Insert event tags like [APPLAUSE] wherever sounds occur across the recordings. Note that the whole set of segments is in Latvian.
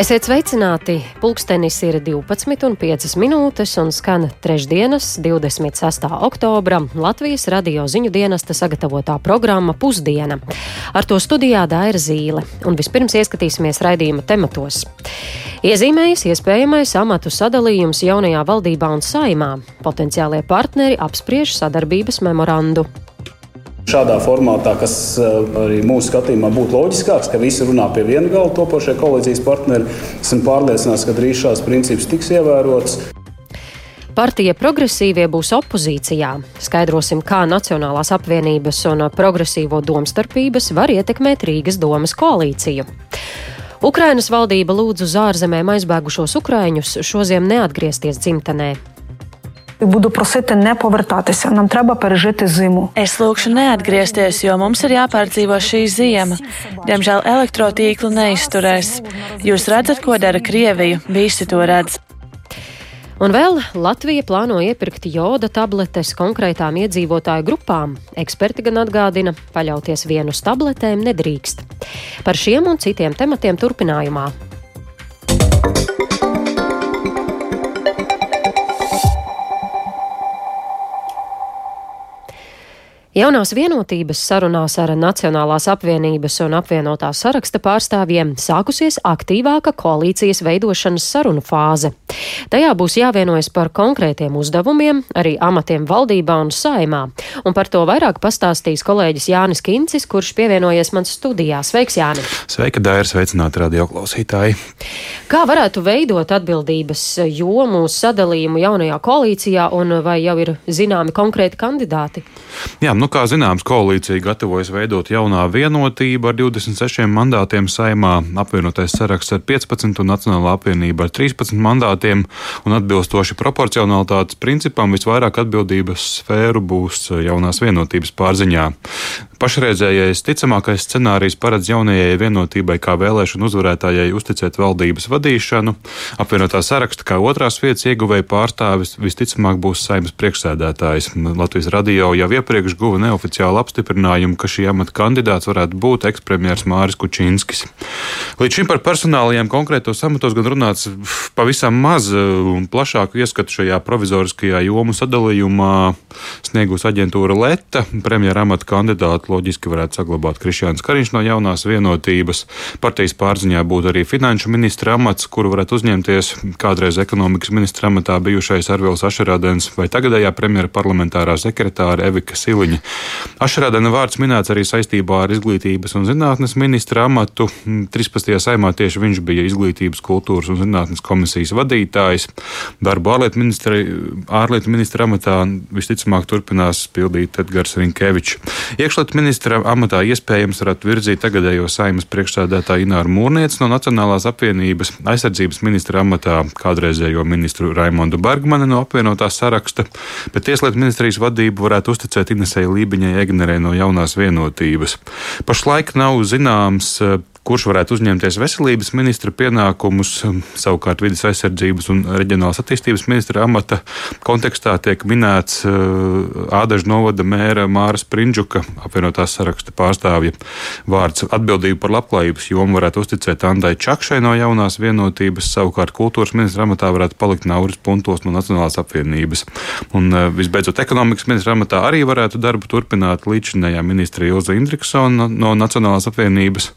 Esiet sveicināti! Pulkstenis ir 12,5 minūtes un skan trešdienas, 26. oktobra Latvijas radio ziņu dienesta sagatavotā programma Pusdiena. Ar to studijā Daira Zīle, un vispirms ieskatīsimies raidījuma tematos. Iezīmējas iespējamais amatu sadalījums jaunajā valdībā un saimā. Potenciālie partneri apspriež sadarbības memorandu. Šādā formātā, kas eh, arī mūsu skatījumā būtu loģiskāks, ka visi runā pie viena galda topošie koalīcijas partneri, esmu pārliecināts, ka drīz šāds princips tiks ievērots. Partija progresīvie būs opozīcijā. Skaidrosim, kā Nacionālās apvienības un progresīvo domstarpības var ietekmēt Rīgas domas koalīciju. Ukrainas valdība lūdz uz ārzemēm aizbēgušos ukraiņus šoziem neatgriezties dzimtenē Буду просити не повертатися. Нам треба пережити зиму. Es lūkšu neatgriezties, jo mums ir jāpārdzīvo šī ziema. Diemžēl elektrotīkli neizturēs. Jūs redzat, ko dara Krievija? Visi to redz. Un vēl Latvija plāno iepirkt joda tabletes konkrētām iedzīvotāju grupām. Eksperti gan atgādina, paļauties vienu uz tabletēm nedrīkst. Par šiem un citiem tematiem turpinājumā. Jaunās vienotības sarunās ar Nacionālās apvienības un apvienotā saraksta pārstāvjiem sākusies aktīvāka koalīcijas veidošanas sarunu fāze. Tajā būs jāvienojas par konkrētiem uzdevumiem, arī amatiem valdībā un saimā. Un par to vairāk pastāstīs kolēģis Jānis Kincis, kurš pievienojies man studijā. Sveiks, Jāni! Sveika, Dēra! Sveicināti radioklausītāji! Kā varētu veidot atbildības jomu sadalījumu jaunajā koalīcijā un vai jau ir zināmi konkrēti kandidāti? Jā, nu, kā zināms, koalīcija gatavojas veidot jaunā vienotību ar 26 mandātiem saimā, apvienotais saraksts ar 15 un Nacionālā apvienība ar 13 mandātiem, un atbilstoši proporcionalitātes principam visvairāk atbildības sfēru būs jaunās vienotības pārziņā. Pašreizējais ticamākais scenārijs paredz jaunajai vienotībai kā vēlēšanu uzvarētājai uzticēt valdības vadīšanu. Apvienotā saraksta kā otrās vietas ieguvēja pārstāvis visticamāk būs saimnes priekšsēdētājs. Latvijas radio jau iepriekš guva neoficiālu apstiprinājumu, ka šī amata kandidāts varētu būt ekspremjers Māris Kučinskis. Līdz šim par personālajiem konkrētos amatos gan runāts pavisam maz un plašāku ieskatu šajā provizoriskajā jomu sadalījumā sniegus aģentūra Leta, premjera amata kandidātu loģiski varētu saglabāt Krišjāns Kariņš no jaunās vienotības. Partijas pārziņā būtu arī finanšu ministra amats, kuru varētu uzņemties kādreiz ekonomikas ministra amatā bijušais Arvils Ašerādens vai tagadējā premjera parlamentārā sekretāra Evika Siliņa. Ašerādena vārds minēts arī saistībā ar izglītības un zinātnes ministra amatu. 13. saimā tieši viņš bija izglītības, kultūras un zinātnes komisijas vadītājs. Darbu ārlietu ministra, ārlietu ministra amatā visticamāk turpinās pildīt Edgars Rinkevičs. Iekšlietu ministra amatā iespējams varētu virzīt tagadējo saimas priekšsēdētāju Ināru Mūrnieci no Nacionālās apvienības, aizsardzības ministra amatā kādreizējo ministru Raimondu Bergmanu no apvienotās saraksta, bet Tieslietu ministrijas vadību varētu uzticēt Inesei Lībiņai Egnerei no jaunās vienotības. Pašlaik nav zināms, kurš varētu uzņemties veselības ministra pienākumus. Savukārt vidas aizsardzības un reģionālās attīstības ministra amata kontekstā tiek minēts Ādažu novada mēra Māras Prindžuka apvienotās saraksta pārstāvja vārds. Atbildību par labklājības jomu varētu uzticēt Andai Čakšai no jaunās vienotības, savukārt kultūras ministra amatā varētu palikt Nauris Puntos no Nacionālās apvienības. Un visbeidzot, ekonomikas ministra amatā arī varētu darbu turpināt līdzinējā ministra Ilza Indriksona no Nacionālās apvienības.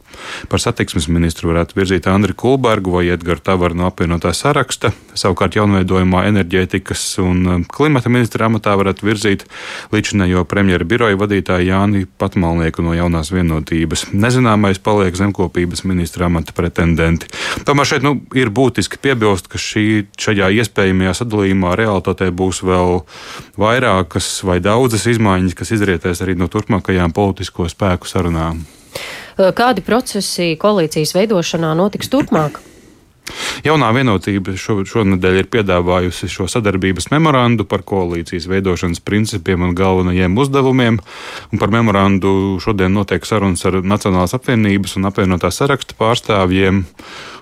Par satiksmes ministru varētu virzīt Andriu Kulbergu vai Edgars Tavaru no apvienotā saraksta. Savukārt jaunveidojumā enerģētikas un klimata ministra amatā varētu virzīt līdzinējo premjera biroja vadītāju Jāni Patmalnieku no jaunās vienotības. Nezināmais paliek zemkopības ministra amata pretendenti. Tomēr šeit nu, ir būtiski piebilst, ka šī, šajā iespējamajā sadalījumā realitātē būs vēl vairākas vai daudzas izmaiņas, kas izrietēs arī no turpmākajām politisko spēku sarunām. Kādi procesi koalīcijas veidošanā notiks turpmāk? Jaunā vienotība šo, šonadēļ ir piedāvājusi šo sadarbības memorandu par koalīcijas veidošanas principiem un galvenajiem uzdevumiem. Un par memorandu šodien notiek sarunas ar Nacionālās apvienības un apvienotā saraksta pārstāvjiem.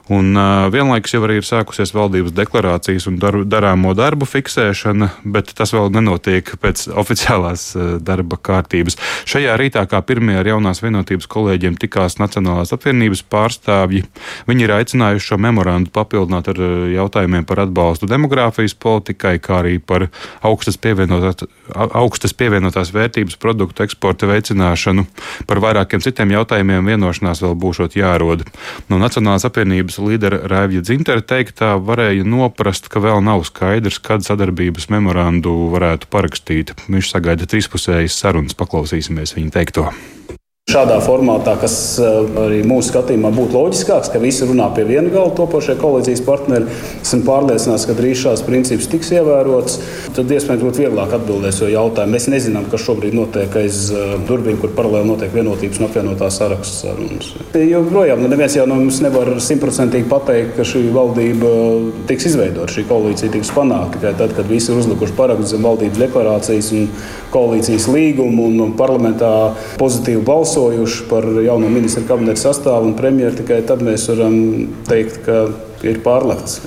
Un, uh, vienlaikus jau arī ir sākusies valdības deklarācijas un dar, darāmo darbu fiksēšana, bet tas vēl nenotiek pēc oficiālās uh, darba kārtības. Šajā rītā, kā pirmie ar jaunās vienotības kolēģiem, tikās Nacionālās apvienības pārstāvji. Viņi ir aicinājuši šo memorandu papildināt ar jautājumiem par atbalstu demogrāfijas politikai, kā arī par augstas pievienotās, augstas pievienotās vērtības produktu eksporta veicināšanu. Par vairākiem citiem jautājumiem vienošanās vēl būšot jārod. No Nacionālās apvienības līdera Rēvja Dzintera teiktā varēja noprast, ka vēl nav skaidrs, kad sadarbības memorandu varētu parakstīt. Viņš sagaida trīspusējas sarunas, paklausīsimies viņa teikto. Šādā formātā, kas eh, arī mūsu skatījumā būtu loģiskāks, ka visi runā pie viena gala topošie koalīcijas partneri, esmu pārliecināts, ka drīz šāds princips tiks ievērots. Tad iespējams būtu vieglāk atbildēt šo jautājumu. Mēs nezinām, kas šobrīd notiek aiz eh, durvīm, kur paralēli notiek vienotības un apvienotā saraksts sarunas. Jo projām nu, neviens jau no mums nevar simtprocentīgi pateikt, ka šī valdība tiks izveidota, šī koalīcija tiks panākta tikai tad, kad visi ir uzlikuši parakstus zem valdības deklarācijas un koalīcijas līgumu un parlamentā pozitīvu balsu balsojuši par jauno ministru kabineta sastāvu un premjeru, tikai tad mēs varam teikt, ka ir pārlekts.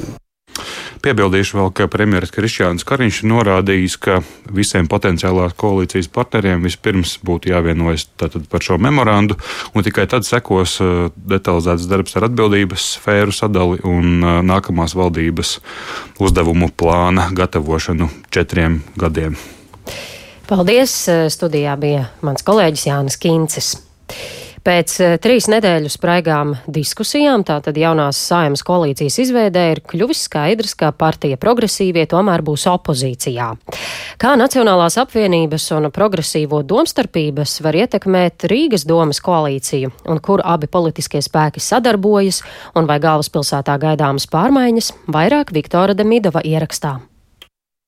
Piebildīšu vēl, ka premjerministrs Krišjāns Kariņš norādījis, ka visiem potenciālās koalīcijas partneriem vispirms būtu jāvienojas par šo memorandu, un tikai tad sekos uh, detalizēts darbs ar atbildības sfēru sadali un uh, nākamās valdības uzdevumu plāna gatavošanu četriem gadiem. Paldies! Studijā bija mans kolēģis Jānis Kīncis. Pēc eh, trīs nedēļu spraigām diskusijām, tātad jaunās saimas koalīcijas izveidē, ir kļuvis skaidrs, ka partija progresīvie tomēr būs opozīcijā. Kā Nacionālās apvienības un progresīvo domstarpības var ietekmēt Rīgas domas koalīciju, un kur abi politiskie spēki sadarbojas, un vai galvaspilsētā gaidāmas pārmaiņas, vairāk Viktora Demidova ierakstā.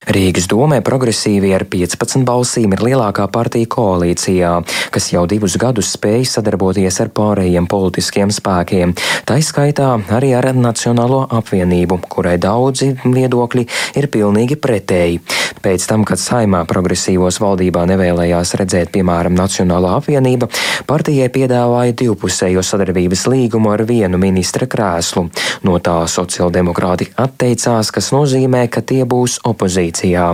Rīgas domē progresīvi ar 15 balsīm ir lielākā partija koalīcijā, kas jau divus gadus spēj sadarboties ar pārējiem politiskiem spēkiem. Tā izskaitā arī ar Nacionālo apvienību, kurai daudzi viedokļi ir pilnīgi pretēji. Pēc tam, kad saimā progresīvos valdībā nevēlējās redzēt, piemēram, Nacionālā apvienība, partijai piedāvāja divpusējo sadarbības līgumu ar vienu ministra krēslu. No tā sociāldemokrāti atteicās, kas nozīmē, ka tie būs opozīcija koalīcijā.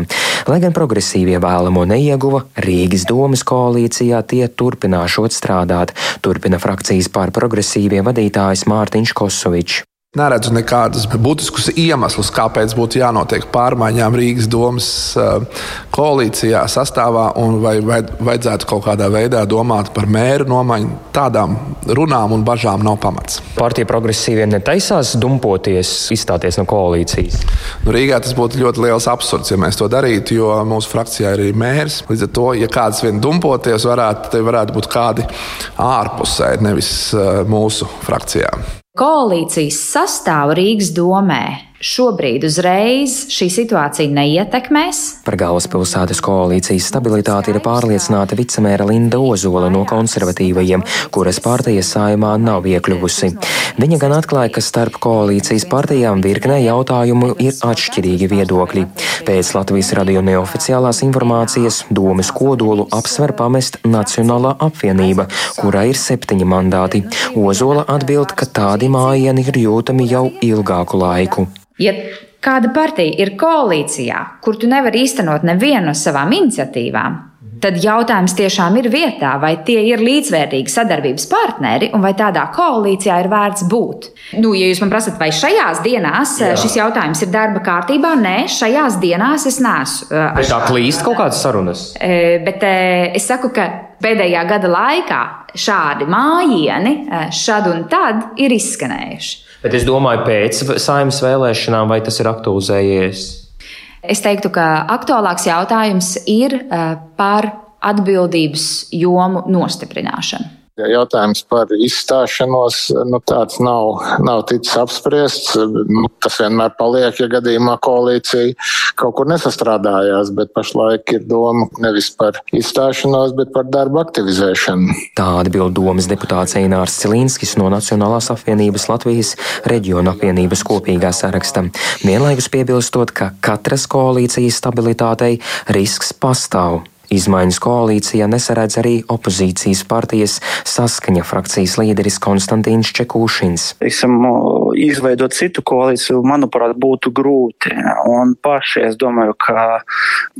Lai gan progresīvie vēlamo neieguva, Rīgas domas koalīcijā tie turpināšot strādāt, turpina frakcijas pār progresīvie vadītājs Mārtiņš Kosovičs. Neredzu nekādus būtiskus iemeslus, kāpēc būtu jānotiek pārmaiņām Rīgas domas eh, koalīcijā, sastāvā, un vai vajadzētu kaut kādā veidā domāt par mēru nomaiņu. Tādām runām un bažām nav pamats. Partija progresīvie netaisās dumpoties, izstāties no koalīcijas. Nu, Rīgā tas būtu ļoti liels absurds, ja mēs to darītu, jo mūsu frakcijā ir arī mērs. Līdz ar to, ja kāds vien dumpoties, varētu, varētu būt kādi ārpusē, nevis eh, mūsu frakcijā. Koalīcijas sastāvu Rīgas domē šobrīd uzreiz šī situācija neietekmēs. Par galvaspilsētas koalīcijas stabilitāti ir pārliecināta vicemēra Linda Ozola no konservatīvajiem, kuras partijas saimā nav iekļuvusi. Viņa gan atklāja, ka starp koalīcijas partijām virknē jautājumu ir atšķirīgi viedokļi. Pēc Latvijas radio neoficiālās informācijas domas kodolu apsver pamest Nacionālā apvienība, kurā ir septiņi mandāti. Ozola atbild, ka tādi mājieni ir jūtami jau ilgāku laiku. Ja kāda partija ir koalīcijā, kur tu nevari īstenot nevienu no savām iniciatīvām, tad jautājums tiešām ir vietā, vai tie ir līdzvērtīgi sadarbības partneri un vai tādā koalīcijā ir vērts būt. Nu, ja jūs man prasat, vai šajās dienās Jā. šis jautājums ir darba kārtībā, nē, šajās dienās es neesmu. Bet tā klīst kaut kādas sarunas. Bet es saku, ka pēdējā gada laikā šādi mājieni šad un tad ir izskanējuši. Bet es domāju, pēc saimnes vēlēšanām, vai tas ir aktualizējies? Es teiktu, ka aktuālāks jautājums ir eh, par atbildības jomu nostiprināšanu. Jautājums par izstāšanos nu, tāds nav, nav ticis apspriests. Nu, tas vienmēr paliek, ja gadījumā koalīcija kaut kur nesastrādājās, bet pašlaik ir doma nevis par izstāšanos, bet par darbu aktivizēšanu. Tā atbild domas deputāts Einārs Cilīnskis no Nacionālās apvienības Latvijas reģiona apvienības kopīgā saraksta. Vienlaikus piebilstot, ka katras koalīcijas stabilitātei risks pastāv. Izmaiņas koalīcijā nesaredz arī opozīcijas partijas saskaņa frakcijas līderis Konstantīns Čekūšins. Teiksim, izveidot citu koalīciju, manuprāt, būtu grūti. Un paši es domāju, ka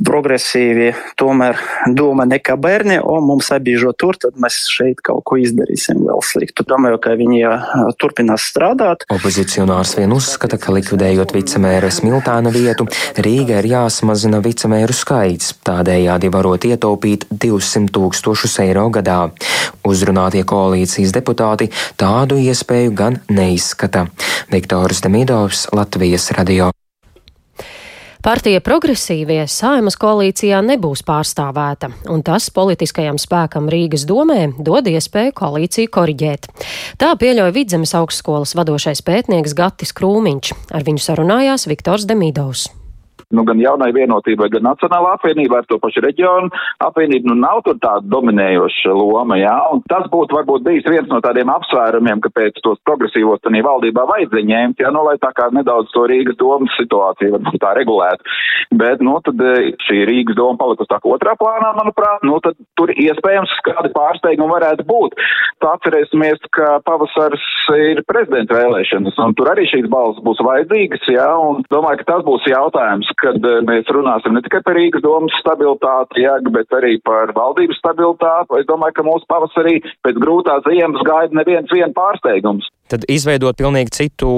progresīvi tomēr domā ne kā bērni, o mums abīžo tur, tad mēs šeit kaut ko izdarīsim vēl sliktu. Domāju, ka viņi turpinās strādāt. Opozicionārs vien uzskata, ka likvidējot vicemēra Smiltāna vietu, Rīga ir jāsamazina vicemēru skaits, tādējādi varot ietaupīt 200 tūkstošus eiro gadā. Uzrunātie koalīcijas deputāti tādu iespēju gan neizskata. Viktors Demidovs, Latvijas radio. Partija progresīvie saimas koalīcijā nebūs pārstāvēta, un tas politiskajam spēkam Rīgas domē dod iespēju koalīciju koriģēt. Tā pieļauj Vidzemes augstskolas vadošais pētnieks Gatis Krūmiņš. Ar viņu sarunājās Viktors Demidovs nu, gan jaunai vienotībai, gan nacionālā apvienībā ar to pašu reģionu. Apvienību, nu, nav tur tāda dominējoša loma, jā, un tas būtu varbūt bijis viens no tādiem apsvērumiem, kāpēc tos progresīvos tanī valdībā vajadzēja ņemt, jā, nu, lai tā kā nedaudz to Rīgas domas situāciju varbūt tā regulētu. Bet, nu, tad e, šī Rīgas doma palikusi tā kā otrā plānā, manuprāt, nu, tad tur iespējams kādi pārsteigumi varētu būt. Tā atcerēsimies, ka pavasars ir prezidenta vēlēšanas, un tur arī šīs balss būs vajadzīgas, jā, un domāju, ka tas būs jautājums, kad eh, mēs runāsim ne tikai par Rīgas domas stabilitāti, jā, bet arī par valdības stabilitāti. Es domāju, ka mūsu pavasarī pēc grūtās ziemas gaida neviens vien pārsteigums. Tad izveidot pilnīgi citu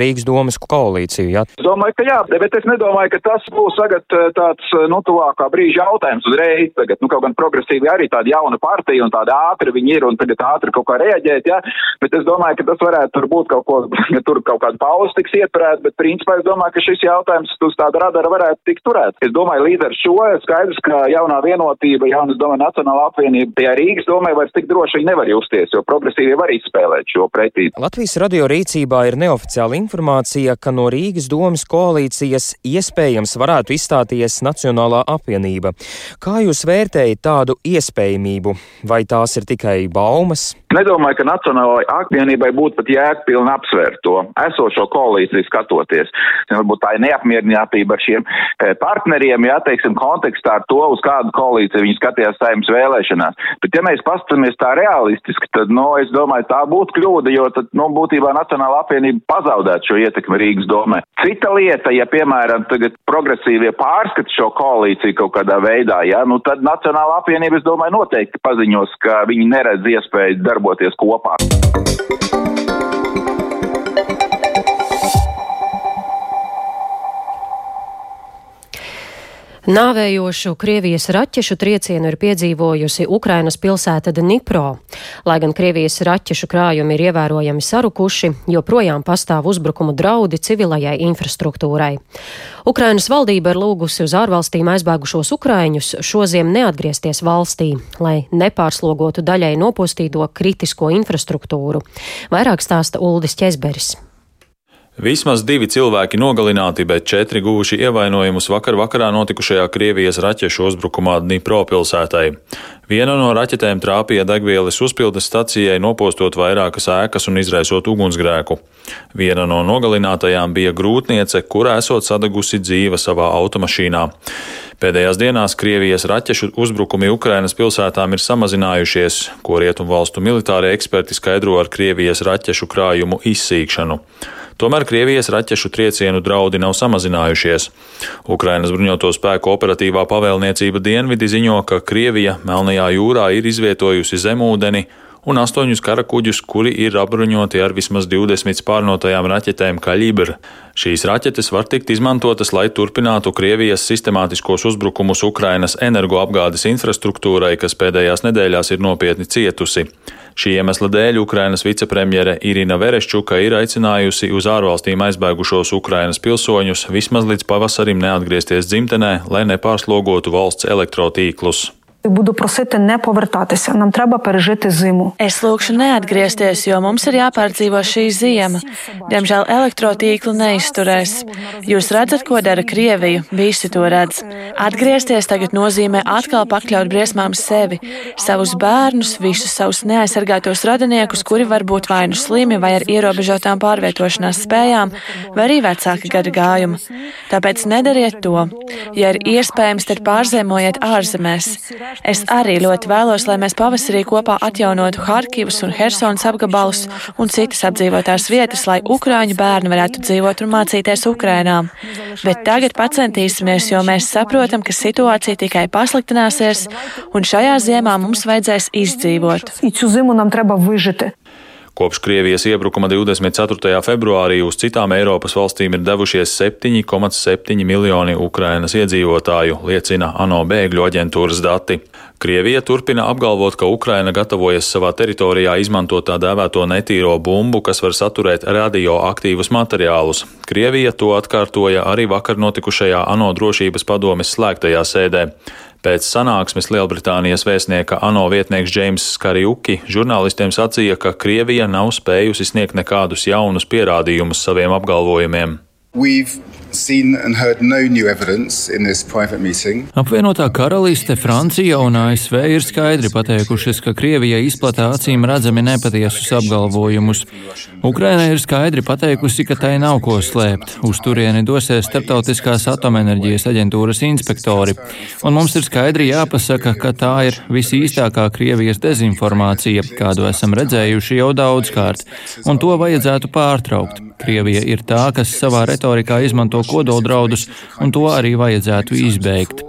Rīgas domas koalīciju? Es domāju, ka jā, bet es nedomāju, ka tas būs tagad eh, tāds, eh, nu, tuvākā brīža jautājums uzreiz. Tagad, nu, kaut gan progresīvi arī tāda jauna partija un tāda ātri viņi ir un tagad ātri kaut kā reaģēt, jā, bet es domāju, ka tas varētu tur būt kaut ko, [LAUGHS] ja tur kaut kāda pauze tiks ieturēta, bet principā es domāju, ka šis jautājums uz tāda radara varētu tikt turēts. Es domāju, līdz ar šo skaidrs, ka jaunā vienotība, jaunas domā Nacionāla apvienība, tajā Rīgas domē vairs tik droši nevar justies, jo progresīvi var izspēlēt šo pretī. Latvijas radio rīcībā ir neoficiāla informācija, ka no Rīgas domas koalīcijas iespējams varētu izstāties Nacionālā apvienība. Kā jūs vērtējat tādu iespējamību? Vai tās ir tikai baumas? Nedomāju, ka Nacionālajai apvienībai būtu pat jēgpilni apsvērt to esošo koalīciju skatoties. Varbūt tā ir neapmierinātība ar šiem eh, partneriem, jā, teiksim, kontekstā ar to, uz kādu koalīciju viņi skatījās saimnes vēlēšanās. Bet ja mēs paskatāmies tā realistiski, tad, nu, es domāju, tā būtu kļūda, jo tad, nu, būtībā Nacionāla apvienība pazaudētu šo ietekmi Rīgas domē. Cita lieta, ja, piemēram, tagad progresīvie pārskata šo koalīciju kaut kādā veidā, jā, nu, tad Nacionāla apvienība, es domāju, noteikti paziņos, ka viņi neredz iespēju darboties kopā. Nāvējošu Krievijas raķešu triecienu ir piedzīvojusi Ukrainas pilsēta Dnipro. Lai gan Krievijas raķešu krājumi ir ievērojami sarukuši, joprojām pastāv uzbrukumu draudi civilajai infrastruktūrai. Ukrainas valdība ir lūgusi uz ārvalstīm aizbēgušos ukraiņus šoziem neatgriezties valstī, lai nepārslogotu daļai nopostīto kritisko infrastruktūru. Vairāk stāsta Uldis Česberis. Vismaz divi cilvēki nogalināti, bet četri guvuši ievainojumus vakar vakarā notikušajā Krievijas raķešu uzbrukumā Dnipro pilsētai. Viena no raķetēm trāpīja degvielas uzpildes stacijai, nopostot vairākas ēkas un izraisot ugunsgrēku. Viena no nogalinātajām bija grūtniece, kura esot sadegusi dzīve savā automašīnā. Pēdējās dienās Krievijas raķešu uzbrukumi Ukrainas pilsētām ir samazinājušies, ko rietumu valstu militārie eksperti skaidro ar Krievijas raķešu krājumu izsīkšanu. Tomēr Krievijas raķešu triecienu draudi nav samazinājušies. Ukrainas bruņoto spēku operatīvā pavēlniecība Dienvidi ziņo, ka Krievija Melnajā jūrā ir izvietojusi zemūdeni un astoņus karakuģus, kuri ir apbruņoti ar vismaz 20 spārnotajām raķetēm Kaļibra. Šīs raķetes var tikt izmantotas, lai turpinātu Krievijas sistemātiskos uzbrukumus Ukrainas energoapgādes infrastruktūrai, kas pēdējās nedēļās ir nopietni cietusi. Šī iemesla dēļ Ukrainas vicepremjere Irina Vereščuka ir aicinājusi uz ārvalstīm aizbēgušos Ukrainas pilsoņus vismaz līdz pavasarim neatgriezties dzimtenē, lai nepārslogotu valsts elektrotīklus. Буду просити не повертатися. Нам треба пережити зиму. Es lūkšu neatgriezties, jo mums ir jāpārdzīvo šī ziema. Diemžēl elektrotīkli neizturēs. Jūs redzat, ko dara Krievija, visi to redz. Atgriezties tagad nozīmē atkal pakļaut briesmām sevi, savus bērnus, visus savus neaizsargātos radiniekus, kuri var būt vai nu slimi, vai ar ierobežotām pārvietošanās spējām, vai arī vecāka gada gājuma. Tāpēc nedariet to. Ja ir iespējams, tad pārziemojiet ārzemēs. Es arī ļoti vēlos, lai mēs pavasarī kopā atjaunotu Harkivas un Helsonas apgabalus un citas apdzīvotās vietas, lai ukrāņu bērni varētu dzīvot un mācīties Ukrainā. Bet tagad pacentīsimies, jo mēs saprotam, ka situācija tikai pasliktināsies, un šajā ziemā mums vajadzēs izdzīvot. Kopš Krievijas iebrukuma 24. februārī uz citām Eiropas valstīm ir devušies 7,7 miljoni Ukrainas iedzīvotāju, liecina ANO bēgļu aģentūras dati. Krievija turpina apgalvot, ka Ukraina gatavojas savā teritorijā izmantot tā dēvēto netīro bumbu, kas var saturēt radioaktīvus materiālus. Krievija to atkārtoja arī vakar notikušajā ANO drošības padomes slēgtajā sēdē. Pēc sanāksmes Lielbritānijas vēstnieka ANO vietnieks Džeims Skariuki žurnālistiem sacīja, ka Krievija nav spējusi sniegt nekādus jaunus pierādījumus saviem apgalvojumiem. We've Apvienotā karaliste, Francija un ASV ir skaidri pateikušas, ka Krievija izplatā acīm redzami nepatiesus apgalvojumus. Ukraina ir skaidri pateikusi, ka tai nav ko slēpt. Uz turieni dosies Startautiskās atomenerģijas aģentūras inspektori, un mums ir skaidri jāpasaka, ka tā ir visīstākā Krievijas dezinformācija, kādu esam redzējuši jau daudzkārt, un to vajadzētu pārtraukt. Krievija ir tā, kas savā retorikā izmanto kodoldraudus, un to arī vajadzētu izbeigt.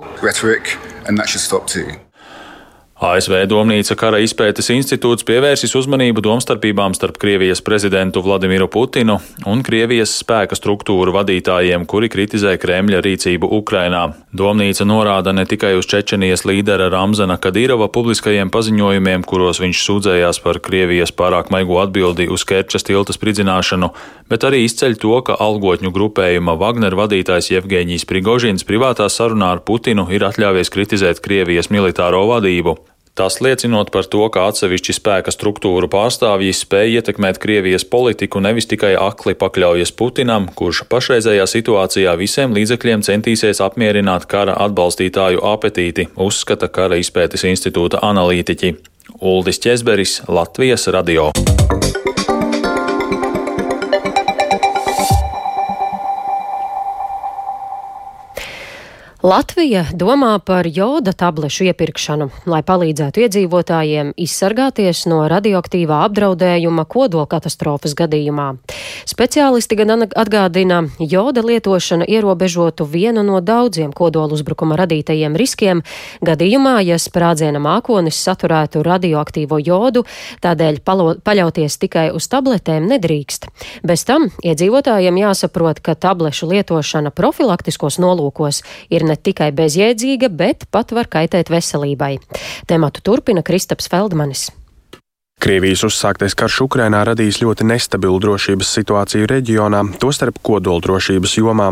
ASV Domnīca kara izpētes institūts pievērsis uzmanību domstarpībām starp Krievijas prezidentu Vladimiru Putinu un Krievijas spēka struktūru vadītājiem, kuri kritizē Kremļa rīcību Ukrainā. Domnīca norāda ne tikai uz Čečenijas līdera Ramzana Kadīrova publiskajiem paziņojumiem, kuros viņš sūdzējās par Krievijas pārāk maigo atbildi uz Kerčas tilta spridzināšanu, bet arī izceļ to, ka algotņu grupējuma Wagner vadītājs Jevgeņijs Prigožins privātā sarunā ar Putinu ir atļāvies kritizēt Krievijas militāro vadību. Tas liecinot par to, ka atsevišķi spēka struktūru pārstāvji spēj ietekmēt Krievijas politiku nevis tikai akli pakļaujas Putinam, kurš pašreizējā situācijā visiem līdzekļiem centīsies apmierināt kara atbalstītāju apetīti, uzskata Kara izpētes institūta analītiķi. Uldis Česberis, Latvijas radio. Latvija domā par joda tablešu iepirkšanu, lai palīdzētu iedzīvotājiem izsargāties no radioaktīvā apdraudējuma kodola katastrofas gadījumā. Speciālisti gan atgādina, joda lietošana ierobežotu vienu no daudziem kodola uzbrukuma radītajiem riskiem gadījumā, ja sprādziena mākonis saturētu radioaktīvo jodu, tādēļ palo, paļauties tikai uz tabletēm nedrīkst. Bez tam iedzīvotājiem jāsaprot, ka tablešu lietošana profilaktiskos nolūkos ir ne ne tikai bezjēdzīga, bet pat var kaitēt veselībai. Tematu turpina Kristaps Feldmanis. Krievijas uzsāktais karš Ukrainā radīs ļoti nestabilu drošības situāciju reģionā, tostarp kodoldrošības jomā.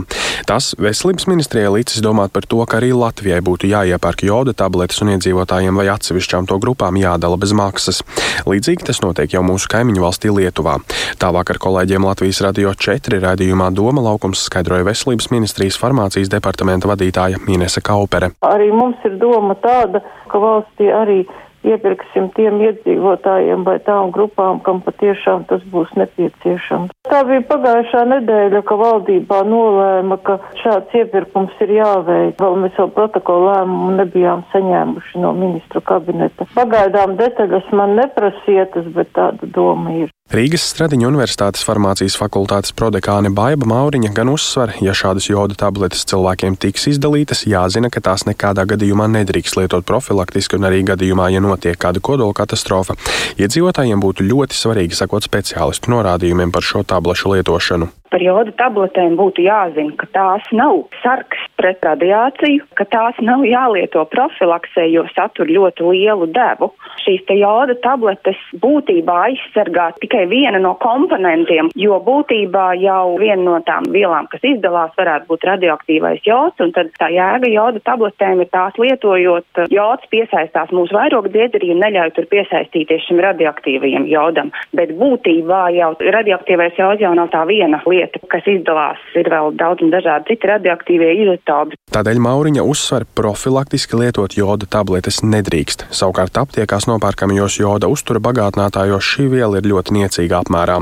Tas veselības ministrijai līdzis domāt par to, ka arī Latvijai būtu jāiepērk joda tabletes un iedzīvotājiem vai atsevišķām to grupām jādala bez maksas. Līdzīgi tas notiek jau mūsu kaimiņu valstī Lietuvā. Tā vakar kolēģiem Latvijas radio 4 raidījumā Doma laukums skaidroja veselības ministrijas farmācijas departamenta vadītāja Inese Kaupere. Arī mums ir doma tāda, ka valstī arī iepirksim tiem iedzīvotājiem vai tām grupām, kam patiešām tas būs nepieciešams. Tā bija pagājušā nedēļa, ka valdībā nolēma, ka šāds iepirkums ir jāveic. Vēl mēs vēl protokolu lēmumu nebijām saņēmuši no ministru kabineta. Pagaidām detaļas man neprasietas, bet tāda doma ir. Rīgas Stradiņa Universitātes farmācijas fakultātes prodekāne Baiba Mauriņa gan uzsver, ja šādas joda tabletes cilvēkiem tiks izdalītas, jāzina, ka tās nekādā gadījumā nedrīkst lietot profilaktiski un arī gadījumā, ja notiek kāda kodola katastrofa. Iedzīvotājiem būtu ļoti svarīgi sakot speciālistu norādījumiem par šo tablešu lietošanu. Par joda tabletēm būtu jāzina, ka tās nav sarks pret radiāciju, ka tās nav jālieto profilaksē, jo satur ļoti lielu devu. Šīs te joda tabletes būtībā aizsargā tikai viena no komponentiem, jo būtībā jau viena no tām vielām, kas izdalās, varētu būt radioaktīvais jods, un tad tā jēga joda tabletēm ir tās lietojot, jods piesaistās mūsu vairogu dziedzerī un neļauj tur piesaistīties šim radioaktīvajam jodam. Bet būtībā jau radioaktīvais jods jau nav tā viena lieta, kas izdalās. Ir vēl daudz un dažādi citi radioaktīvie izotopi. Tādēļ Mauriņa uzsver, profilaktiski lietot joda tabletes nedrīkst. Savukārt aptiekās nopērkamajos joda uztura bagātinātājos šī viela ir ļoti niecīga apmērā.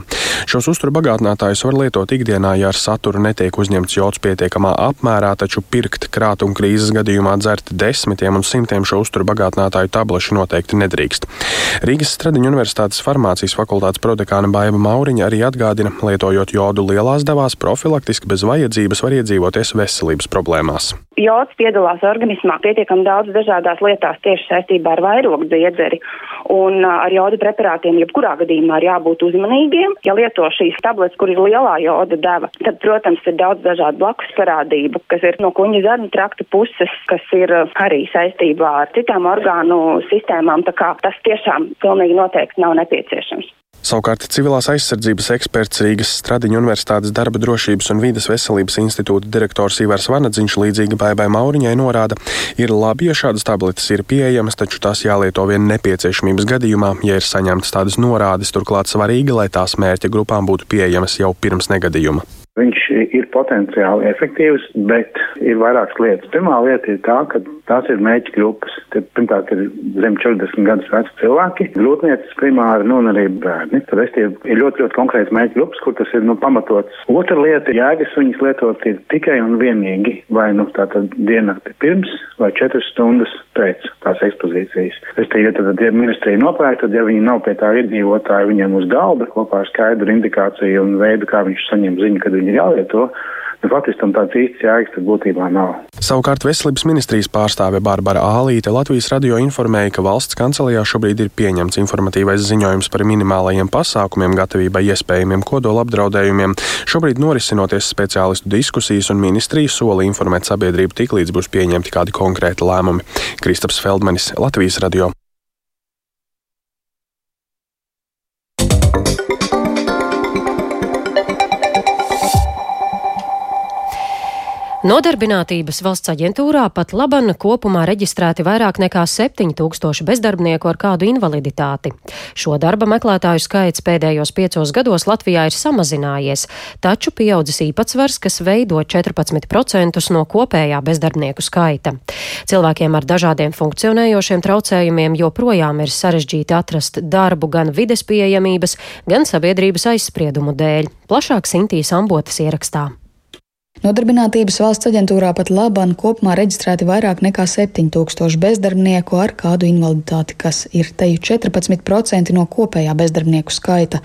Šos uztura bagātinātājus var lietot ikdienā, ja ar saturu netiek uzņemts jods pietiekamā apmērā, taču pirkt krātuma krīzes gadījumā dzert desmitiem un simtiem šo uztura bagātinātāju tablešu noteikti nedrīkst. Rīgas Stradiņu Universitātes farmācijas fakultātes prodekāna Baiva Mauriņa arī atgādina, lietojot jodu lielās devās profilaktiski bez vajadzības var iedzīvoties veselības problēmās. Jods piedalās organismā pietiekami daudz dažādās lietās tieši saistībā ar vairogu dziedzeri. Un ar joda preparātiem jebkurā gadījumā ir jābūt uzmanīgiem. Ja lieto šīs tabletes, kur ir lielā joda deva, tad, protams, ir daudz dažādu blakus parādību, kas ir no kuņa zarnu trakta puses, kas ir arī saistībā ar citām orgānu sistēmām. Tā kā tas tiešām pilnīgi noteikti nav nepieciešams. Savukārt civilās aizsardzības eksperts Rīgas Stradiņu Universitātes darba drošības un vidas veselības institūta direktors Ivars Vanadziņš līdzīgi Baibai Mauriņai norāda, ir labi, ja šādas tabletes ir pieejamas, taču tās jālieto vien nepieciešamības gadījumā, ja ir saņemtas tādas norādes, turklāt svarīgi, lai tās mērķa grupām būtu pieejamas jau pirms negadījuma. Viņš ir potenciāli efektīvs, bet ir vairākas lietas. Pirmā lieta ir tā, ka tās ir mēģi grupas. Tad, pirmkārt, ir zem 40 gadus veci cilvēki, grūtniecības primāri, nu, un arī bērni. Tad es tie ir ļoti, ļoti konkrēts mēģi grupas, kur tas ir, nu, pamatots. Otra lieta - jēgas viņas lietot ir tikai un vienīgi vai, nu, tātad diennakti pirms vai 4 stundas pēc tās ekspozīcijas. Es te, ja tad, ja ministrija nopērk, tad, ja viņi nav pie tā iedzīvotāji, viņiem uz galda kopā ar skaidru indikāciju un veidu, kā viņš saņem ziņu, kad viņi ir jālieto. Nu, faktiski tam tāds īsts jēgas būtībā nav. Savukārt Veselības ministrijas pārstāve Bārbara Ālīte Latvijas radio informēja, ka valsts kancelējā šobrīd ir pieņemts informatīvais ziņojums par minimālajiem pasākumiem gatavībai iespējamiem kodola apdraudējumiem. Šobrīd norisinoties speciālistu diskusijas un ministrija sola informēt sabiedrību tik līdz būs pieņemti kādi konkrēti lēmumi. Kristaps Feldmanis, Latvijas radio. Nodarbinātības valsts aģentūrā pat laban kopumā reģistrēti vairāk nekā 7000 bezdarbnieku ar kādu invaliditāti. Šo darba meklētāju skaits pēdējos piecos gados Latvijā ir samazinājies, taču pieaudzis īpatsvars, kas veido 14% no kopējā bezdarbnieku skaita. Cilvēkiem ar dažādiem funkcionējošiem traucējumiem joprojām ir sarežģīti atrast darbu gan vides pieejamības, gan sabiedrības aizspriedumu dēļ. Plašāk Sintīs Ambotas ierakstā. Nodarbinātības valsts aģentūrā pat labam kopumā reģistrēti vairāk nekā 7000 bezdarbnieku ar kādu invaliditāti, kas ir teju 14% no kopējā bezdarbnieku skaita.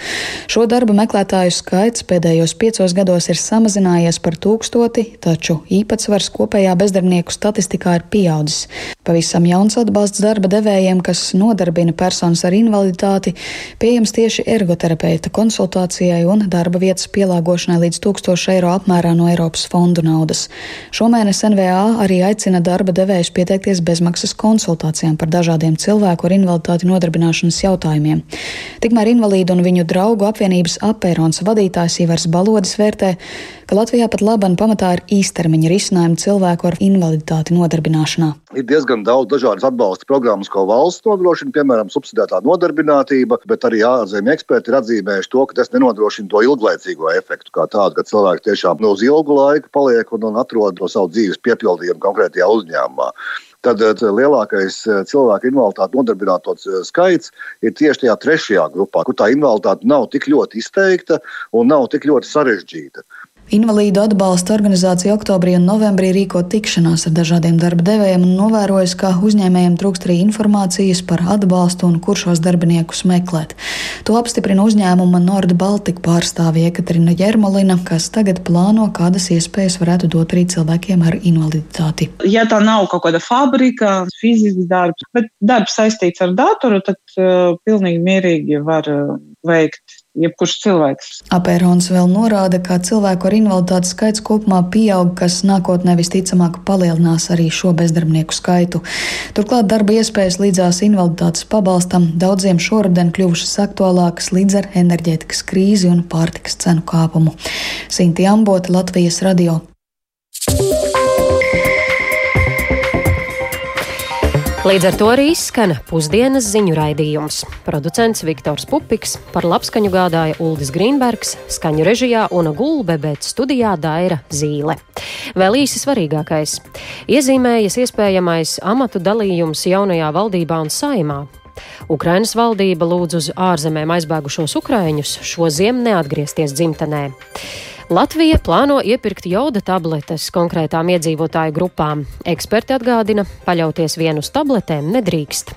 Šo darba meklētāju skaits pēdējos piecos gados ir samazinājies par tūkstoti, taču īpatsvars kopējā bezdarbnieku statistikā ir pieaudzis. Pavisam jauns atbalsts darba devējiem, kas nodarbina personas ar invaliditāti, pieejams tieši ergoterapeita konsultācijai un darba vietas pielāgošanai līdz 1000 eiro apmērā no Eiropas fondu naudas. Šomēnes NVA arī aicina darba devējus pieteikties bezmaksas konsultācijām par dažādiem cilvēku ar invaliditāti nodarbināšanas jautājumiem. Tikmēr invalīdu un viņu draugu apvienības apērons vadītājs Ivars Balodis vērtē, ka Latvijā pat labam pamatā ir īstermiņa risinājumi cilvēku ar invaliditāti nodarbināšanā. Ir diezgan daudz dažādas atbalsta programmas, ko valsts nodrošina, piemēram, subsidētā nodarbinātība, bet arī ārzemju eksperti ir atzīmējuši to, ka tas nenodrošina to ilglaicīgo efektu, kā tādu, ka cilvēki tiešām no uz ilgu laiku paliek un, un atrod to savu dzīves piepildījumu konkrētajā uzņēmumā tad lielākais cilvēku invaliditāti nodarbināto skaits ir tieši tajā trešajā grupā, kur tā invaliditāte nav tik ļoti izteikta un nav tik ļoti sarežģīta. Invalīdu atbalsta organizācija oktobrī un novembrī rīko tikšanās ar dažādiem darba devējiem un novērojas, ka uzņēmējiem trūkst arī informācijas par atbalstu un kur šos darbiniekus meklēt. To apstiprina uzņēmuma Nord Baltica pārstāve Ekaterina Jermolina, kas tagad plāno, kādas iespējas varētu dot arī cilvēkiem ar invaliditāti. Ja tā nav kaut kāda fabrika, fizisks darbs, bet darbs saistīts ar datoru, tad uh, pilnīgi mierīgi var uh, veikt jebkurš cilvēks. Apērons vēl norāda, ka cilvēku ar invaliditāti skaits kopumā pieaug, kas nākotnē visticamāk palielinās arī šo bezdarbnieku skaitu. Turklāt darba iespējas līdzās invaliditātes pabalstam daudziem šoruden kļuvušas aktuālākas līdz ar enerģētikas krīzi un pārtikas cenu kāpumu. Sinti Ambota, Latvijas radio. Līdz ar to arī izskan pusdienas ziņu raidījums. Producents Viktors Pupiks, par labskaņu gādāja Uldis Grīnbergs, skaņu režijā un gulbe, bet studijā Daira Zīle. Vēl īsi svarīgākais - iezīmējas iespējamais amatu dalījums jaunajā valdībā un saimā. Ukrainas valdība lūdz uz ārzemēm aizbēgušos ukraiņus šo ziemu neatgriezties dzimtenē. Latvija plāno iepirkt jauda tabletes konkrētām iedzīvotāju grupām. Eksperti atgādina, paļauties vien uz tabletēm nedrīkst.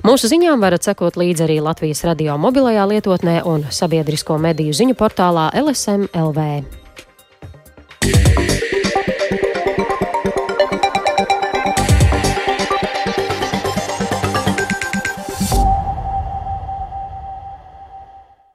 Mūsu ziņām varat sekot līdzi arī Latvijas radio mobilajā lietotnē un sabiedrisko mediju ziņu portālā LSM LV.